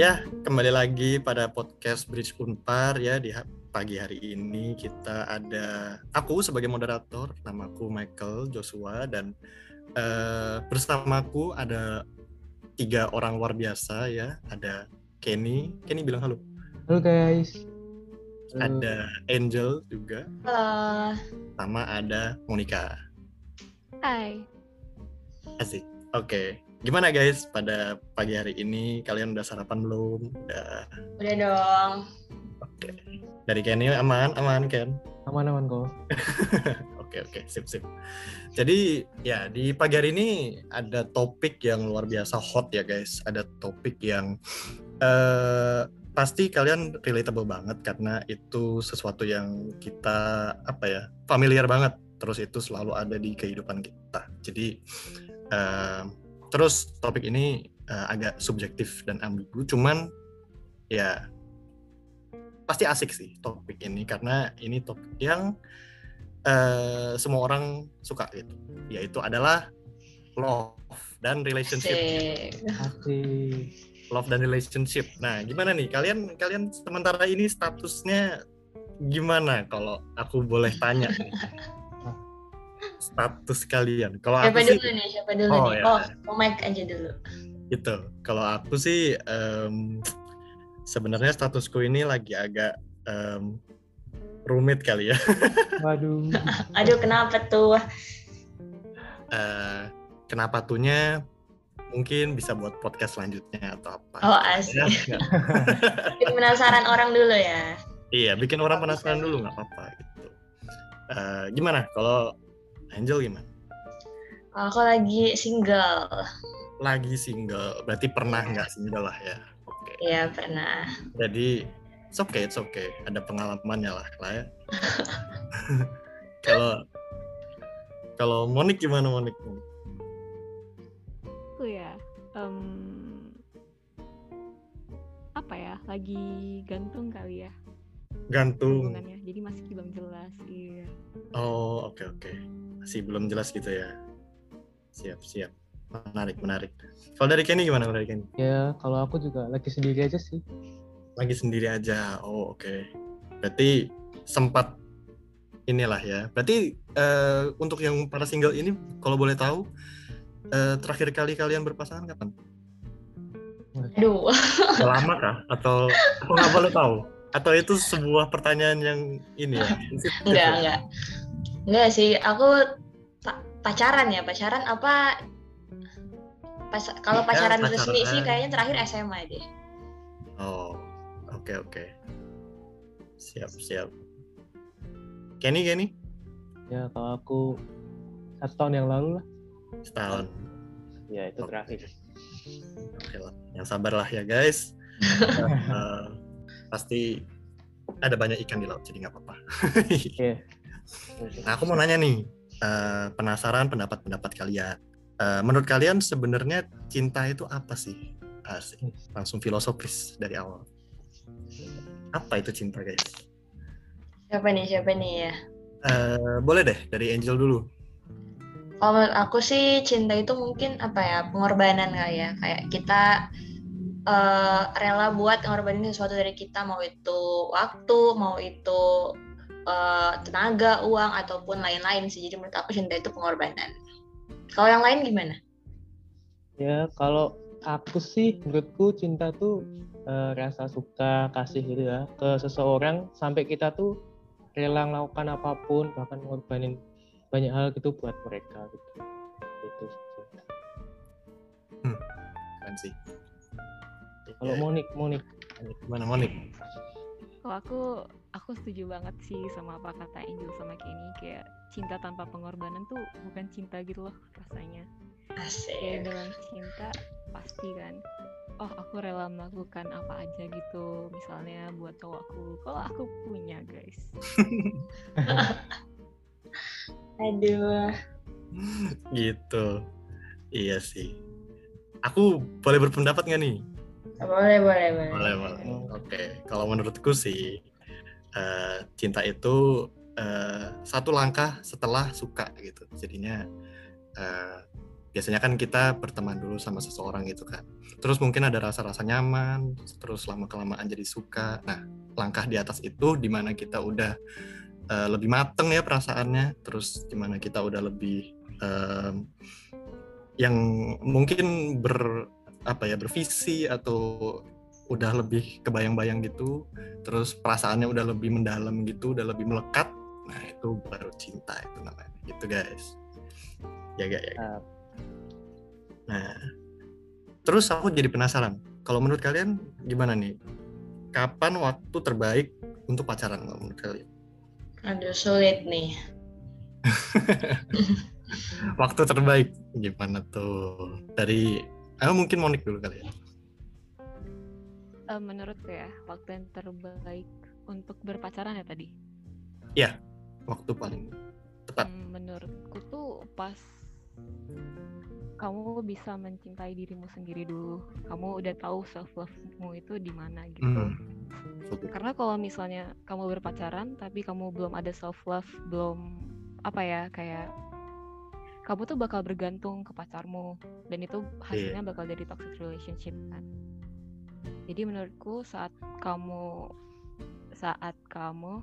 Ya, kembali lagi pada podcast Bridge Unpar ya di pagi hari ini kita ada aku sebagai moderator, namaku Michael Joshua dan uh, bersamaku ada tiga orang luar biasa ya. Ada Kenny, Kenny bilang halo. Halo guys. Ada Angel juga. Halo. Sama ada Monica. Hai. Asik. Oke. Okay. Gimana guys pada pagi hari ini? Kalian udah sarapan belum? Udah. Udah dong. Oke. Okay. Dari Kenny aman, aman Ken? Aman aman kok. oke oke, sip sip. Jadi ya di pagi hari ini ada topik yang luar biasa hot ya guys. Ada topik yang uh, pasti kalian relatable banget karena itu sesuatu yang kita apa ya familiar banget. Terus itu selalu ada di kehidupan kita. Jadi uh, Terus topik ini uh, agak subjektif dan ambigu, cuman ya pasti asik sih topik ini karena ini topik yang uh, semua orang suka gitu, yaitu adalah love dan relationship. Asik. Love dan relationship. Nah, gimana nih kalian kalian sementara ini statusnya gimana kalau aku boleh tanya? Status kalian. Kalau siapa aku dulu sih, nih? Siapa dulu oh, nih? Ya. Oh, oh Mike aja dulu. Gitu. Kalau aku sih um, sebenarnya statusku ini lagi agak um, rumit kali ya. Waduh. Aduh, kenapa tuh? Uh, kenapa tuhnya mungkin bisa buat podcast selanjutnya atau apa. Oh, asik. Ya, bikin penasaran orang dulu ya. Iya, bikin orang penasaran dulu nggak apa-apa gitu. Uh, gimana kalau Angel gimana? Aku lagi single. Lagi single, berarti pernah nggak single lah ya? Oke. Okay. Iya pernah. Jadi, it's okay, it's okay. Ada pengalamannya lah, lah ya. Kalau kalau Monik gimana Monik? Aku ya, um, apa ya? Lagi gantung kali ya. Gantung. Jadi masih belum jelas, iya. Oh, oke okay, oke. Okay masih belum jelas gitu ya. Siap siap. Menarik menarik. Kalau dari Kenny gimana? Kalau dari Kenny? Ya kalau aku juga lagi sendiri aja sih. Lagi sendiri aja. Oh oke. Okay. berarti sempat inilah ya. Berarti uh, untuk yang para single ini kalau boleh tahu uh, terakhir kali kalian berpasangan kapan? Aduh. lama kah? Atau aku nggak boleh tahu atau itu sebuah pertanyaan yang ini ya? Enggak enggak. Enggak sih aku pacaran ya. Pacaran apa pas kalau pacaran, ya, pacaran. resmi sih kayaknya terakhir SMA deh. Oh oke okay, oke. Okay. siap siap. Kenny Kenny? Ya kalau aku satu tahun yang lalu lah. Setahun. Ya itu okay. terakhir. Oke lah yang sabar lah ya guys. Uh, pasti ada banyak ikan di laut jadi nggak apa-apa. yeah. Nah aku mau nanya nih, uh, penasaran pendapat-pendapat kalian. Uh, menurut kalian sebenarnya cinta itu apa sih? Asik. Langsung filosofis dari awal. Apa itu cinta guys? Siapa nih? Siapa nih ya? Uh, boleh deh dari Angel dulu. Kalau menurut aku sih cinta itu mungkin apa ya pengorbanan kali ya kayak kita uh, rela buat ngorbanin sesuatu dari kita mau itu waktu mau itu uh, tenaga uang ataupun lain-lain sih. Jadi menurut aku cinta itu pengorbanan. Kalau yang lain gimana? Ya kalau aku sih menurutku cinta tuh uh, rasa suka kasih gitu ya ke seseorang sampai kita tuh rela melakukan apa pun bahkan ngorbanin banyak hal gitu buat mereka gitu. Itu cinta. Hmm, kan sih kalau yeah. Monik, Monik. Gimana Monik? Kalau aku, aku setuju banget sih sama apa kata Angel sama Kenny. Kayak cinta tanpa pengorbanan tuh bukan cinta gitu loh rasanya. Asik. Kayak dengan cinta pasti kan. Oh aku rela melakukan apa aja gitu. Misalnya buat cowok aku. Kalau aku punya guys. Aduh. Gitu. Iya sih. Aku boleh berpendapat nggak nih? Boleh, boleh, boleh. Boleh, boleh. Oke, okay. kalau menurutku sih uh, cinta itu uh, satu langkah setelah suka gitu. Jadinya uh, biasanya kan kita berteman dulu sama seseorang gitu kan terus mungkin ada rasa-rasa nyaman terus lama kelamaan jadi suka nah langkah di atas itu di mana kita udah uh, lebih mateng ya perasaannya terus di mana kita udah lebih uh, yang mungkin ber apa ya bervisi atau udah lebih kebayang-bayang gitu terus perasaannya udah lebih mendalam gitu udah lebih melekat nah itu baru cinta itu namanya gitu guys ya gak ya gak? Nah, terus aku jadi penasaran. Kalau menurut kalian gimana nih? Kapan waktu terbaik untuk pacaran kalau menurut kalian? Aduh sulit nih. waktu terbaik gimana tuh? Dari, aku mungkin Monik dulu kali ya. Uh, menurutku ya, waktu yang terbaik untuk berpacaran ya tadi? Iya, waktu paling tepat. Hmm, menurutku tuh pas kamu bisa mencintai dirimu sendiri dulu. Kamu udah tahu self love-mu itu di mana gitu. Mm. Karena kalau misalnya kamu berpacaran tapi kamu belum ada self love, belum apa ya kayak kamu tuh bakal bergantung ke pacarmu dan itu hasilnya yeah. bakal jadi toxic relationship kan. Jadi menurutku saat kamu saat kamu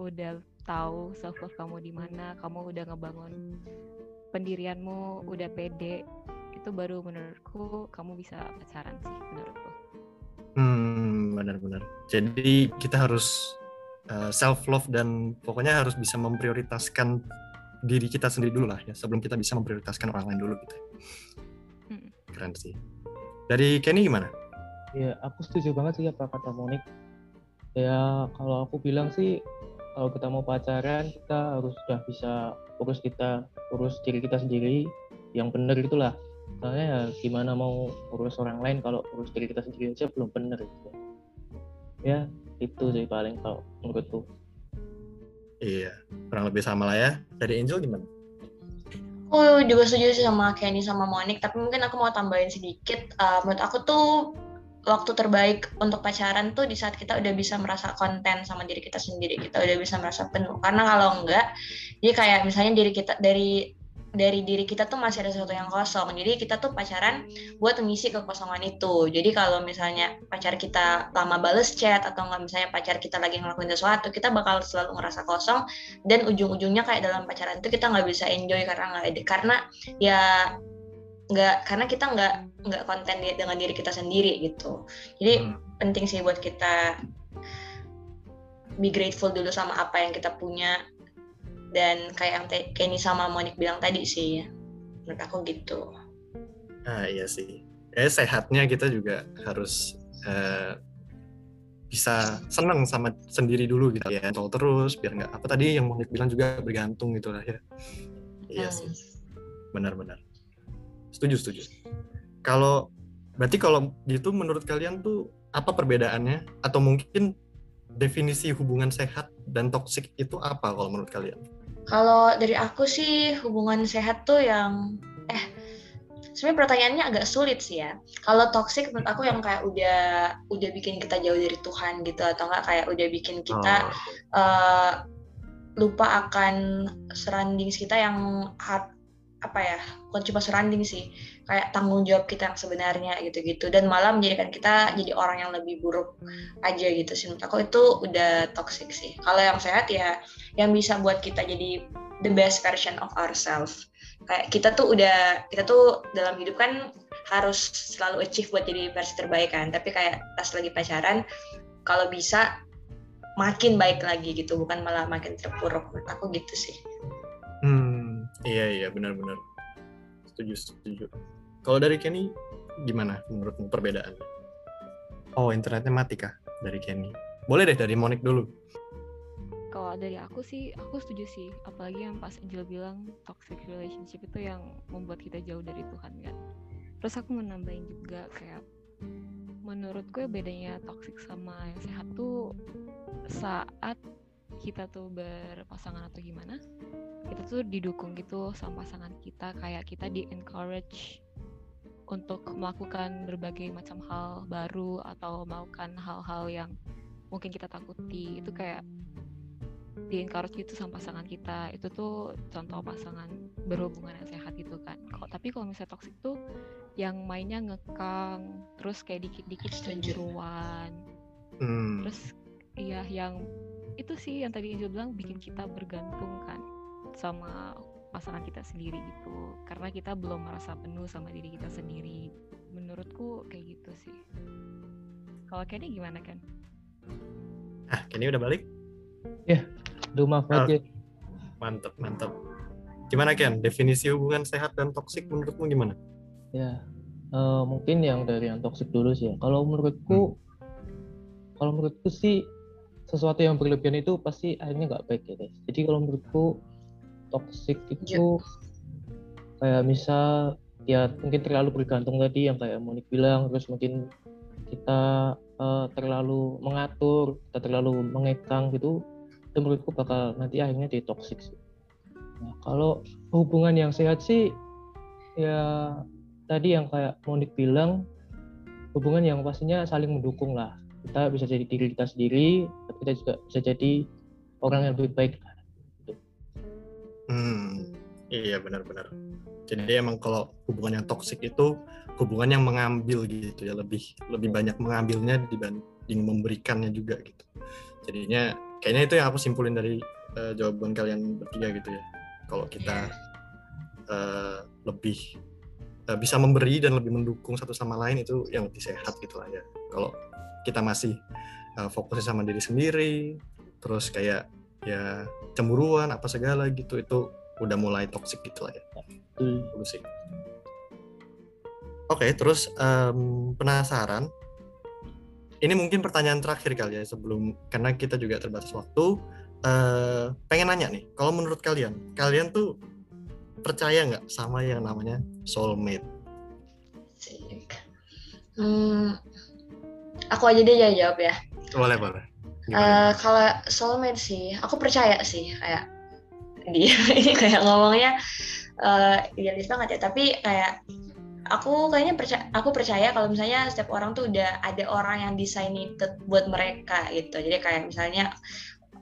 udah tahu self love kamu di mana, kamu udah ngebangun pendirianmu udah pede itu baru menurutku kamu bisa pacaran sih menurutku hmm benar-benar jadi kita harus uh, eh, self love dan pokoknya harus bisa memprioritaskan diri kita sendiri dulu lah ya sebelum kita bisa memprioritaskan orang lain dulu gitu. Hmm. keren sih. Dari Kenny gimana? Ya aku setuju banget sih apa kata Monik. Ya kalau aku bilang sih kalau kita mau pacaran kita harus sudah bisa urus kita urus diri kita sendiri yang benar itulah. Soalnya ya gimana mau urus orang lain kalau urus diri kita sendiri aja belum benar gitu. ya itu sih paling kalau menurutku iya kurang lebih sama lah ya. Dari Angel gimana? Aku juga setuju sih sama Kenny sama Monik, tapi mungkin aku mau tambahin sedikit. Uh, menurut aku tuh waktu terbaik untuk pacaran tuh di saat kita udah bisa merasa konten sama diri kita sendiri kita udah bisa merasa penuh. Karena kalau enggak jadi kayak misalnya diri kita dari dari diri kita tuh masih ada sesuatu yang kosong. Jadi kita tuh pacaran buat mengisi kekosongan itu. Jadi kalau misalnya pacar kita lama bales chat atau enggak misalnya pacar kita lagi ngelakuin sesuatu kita bakal selalu ngerasa kosong. Dan ujung-ujungnya kayak dalam pacaran itu kita nggak bisa enjoy karena nggak karena ya nggak karena kita nggak nggak konten dengan diri kita sendiri gitu. Jadi hmm. penting sih buat kita be grateful dulu sama apa yang kita punya dan kayak yang Kenny sama Monik bilang tadi sih menurut aku gitu. Ah iya sih. Eh sehatnya kita juga harus uh, bisa senang sama sendiri dulu gitu ya. Kontrol terus biar nggak apa tadi yang Monik bilang juga bergantung gitu lah ya. Iya hmm. sih benar-benar setuju setuju. Kalau berarti kalau gitu menurut kalian tuh apa perbedaannya? Atau mungkin definisi hubungan sehat dan toksik itu apa kalau menurut kalian kalau dari aku sih hubungan sehat tuh yang eh sebenarnya pertanyaannya agak sulit sih ya. Kalau toxic menurut aku yang kayak udah udah bikin kita jauh dari Tuhan gitu atau enggak kayak udah bikin kita oh. uh, lupa akan surroundings kita yang hard apa ya bukan cuma surrounding sih kayak tanggung jawab kita yang sebenarnya gitu-gitu. Dan malah menjadikan kita jadi orang yang lebih buruk aja gitu sih menurut aku. Itu udah toxic sih. Kalau yang sehat ya yang bisa buat kita jadi the best version of ourselves. Kayak kita tuh udah kita tuh dalam hidup kan harus selalu achieve buat jadi versi terbaik kan. Tapi kayak pas lagi pacaran kalau bisa makin baik lagi gitu. Bukan malah makin terpuruk. Menurut aku gitu sih. Hmm, iya iya. Benar-benar. Setuju setuju. Kalau dari Kenny gimana menurutmu perbedaan? Oh internetnya mati kah dari Kenny? Boleh deh dari Monik dulu. Kalau dari aku sih, aku setuju sih. Apalagi yang pas Angel bilang toxic relationship itu yang membuat kita jauh dari Tuhan kan. Terus aku menambahin juga kayak menurut gue bedanya toxic sama yang sehat tuh saat kita tuh berpasangan atau gimana kita tuh didukung gitu sama pasangan kita kayak kita di encourage untuk melakukan berbagai macam hal baru atau melakukan hal-hal yang mungkin kita takuti. Itu kayak di encourage gitu sama pasangan kita. Itu tuh contoh pasangan berhubungan yang sehat gitu kan. Kok tapi kalau misalnya toxic tuh yang mainnya ngekang terus kayak dikit-dikit cemburuan. Hmm. terus iya yang itu sih yang tadi Angel bilang bikin kita bergantung kan sama pasangan kita sendiri gitu karena kita belum merasa penuh sama diri kita sendiri menurutku kayak gitu sih kalau Kenny gimana kan ah Kenny udah balik ya Aduh maaf oh, aja. Mantap, mantap. Gimana Ken? Definisi hubungan sehat dan toksik menurutmu gimana? Ya, uh, mungkin yang dari yang toksik dulu sih ya. Kalau menurutku, hmm. kalau menurutku sih sesuatu yang berlebihan itu pasti akhirnya nggak baik ya guys. Jadi kalau menurutku toksik itu ya. kayak misal ya mungkin terlalu bergantung tadi yang kayak Monik bilang terus mungkin kita uh, terlalu mengatur kita terlalu mengekang gitu itu menurutku bakal nanti akhirnya jadi toxic sih. Nah, kalau hubungan yang sehat sih ya tadi yang kayak Monik bilang hubungan yang pastinya saling mendukung lah. Kita bisa jadi diri kita sendiri, tapi kita juga bisa jadi orang yang lebih baik. Gitu. Hmm, iya benar-benar. Jadi emang kalau hubungan yang toksik itu hubungan yang mengambil gitu ya lebih lebih banyak mengambilnya dibanding memberikannya juga gitu. Jadinya kayaknya itu yang aku simpulin dari uh, jawaban kalian bertiga gitu ya kalau kita uh, lebih uh, bisa memberi dan lebih mendukung satu sama lain itu yang lebih sehat gitu lah ya kalau kita masih uh, fokusnya sama diri sendiri terus kayak ya cemburuan apa segala gitu itu udah mulai toksik gitu lah ya hmm. oke okay, terus um, penasaran ini mungkin pertanyaan terakhir kali ya sebelum karena kita juga terbatas waktu. Uh, pengen nanya nih, kalau menurut kalian, kalian tuh percaya nggak sama yang namanya soulmate? Hmm, aku aja deh jawab ya. Boleh boleh. Uh, kalau soulmate sih, aku percaya sih kayak dia ini kayak ngomongnya uh, idealis banget ya, tapi kayak aku kayaknya percaya aku percaya kalau misalnya setiap orang tuh udah ada orang yang designated buat mereka gitu jadi kayak misalnya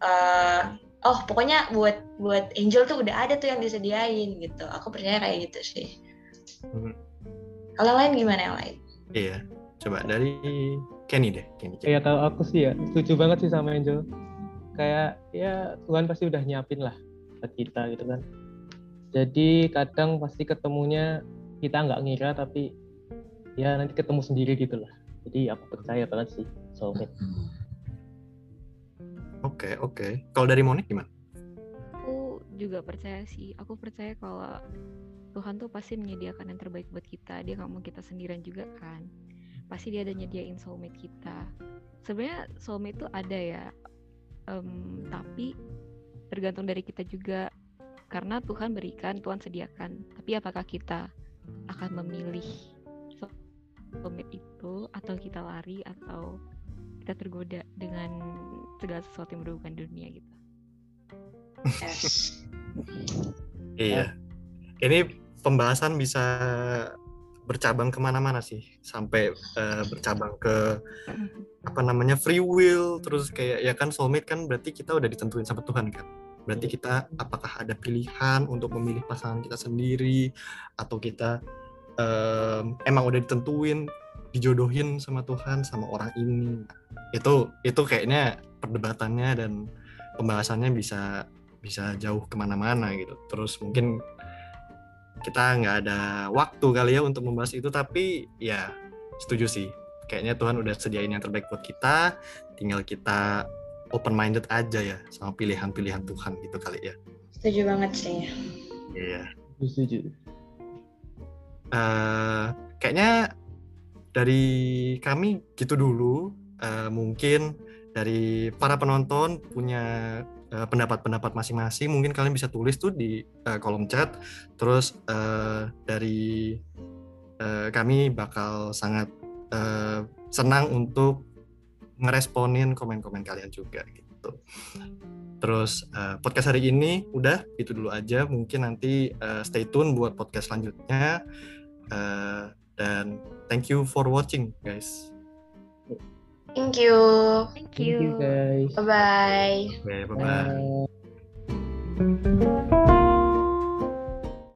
uh, oh pokoknya buat buat angel tuh udah ada tuh yang disediain gitu. Aku percaya kayak gitu sih. Hmm. kalau lain gimana yang lain? Iya coba dari Kenny deh Kenny, Kenny. ya kalau aku sih ya. Setuju banget sih sama angel. Kayak ya Tuhan pasti udah nyiapin lah buat kita gitu kan. Jadi kadang pasti ketemunya kita nggak ngira tapi ya nanti ketemu sendiri gitu lah. Jadi aku percaya banget sih soulmate oke okay, oke. Okay. kalau dari Monik gimana? Aku juga percaya sih. Aku percaya kalau Tuhan tuh pasti menyediakan yang terbaik buat kita. Dia nggak mau kita sendirian juga kan. Pasti dia ada nyediain soulmate kita. Sebenarnya soulmate tuh ada ya. Um, tapi tergantung dari kita juga. Karena Tuhan berikan Tuhan sediakan. Tapi apakah kita akan memilih soulmate itu atau kita lari atau kita tergoda dengan segala sesuatu yang berhubungan dunia gitu. iya. Ini pembahasan bisa bercabang ke mana-mana sih sampai uh, bercabang ke apa namanya free will terus kayak ya kan soulmate kan berarti kita udah ditentuin sama Tuhan kan berarti iya. kita apakah ada pilihan untuk memilih pasangan kita sendiri atau kita um, emang udah ditentuin dijodohin sama Tuhan sama orang ini itu itu kayaknya perdebatannya dan pembahasannya bisa bisa jauh ke mana-mana gitu terus mungkin kita nggak ada waktu kali ya untuk membahas itu tapi ya setuju sih kayaknya Tuhan udah sediain yang terbaik buat kita tinggal kita open minded aja ya sama pilihan-pilihan Tuhan gitu kali ya. Setuju banget sih. Iya. Yeah. Setuju. Uh, kayaknya dari kami gitu dulu. Uh, mungkin dari para penonton punya uh, pendapat-pendapat masing-masing. Mungkin kalian bisa tulis tuh di uh, kolom chat. Terus uh, dari uh, kami bakal sangat uh, senang untuk ngeresponin komen-komen kalian juga gitu. Terus uh, podcast hari ini udah itu dulu aja. Mungkin nanti uh, stay tune buat podcast selanjutnya. Uh, dan thank you for watching guys. Thank you. Thank Thank you you. guys. Bye bye. Oke, bye bye. Bye.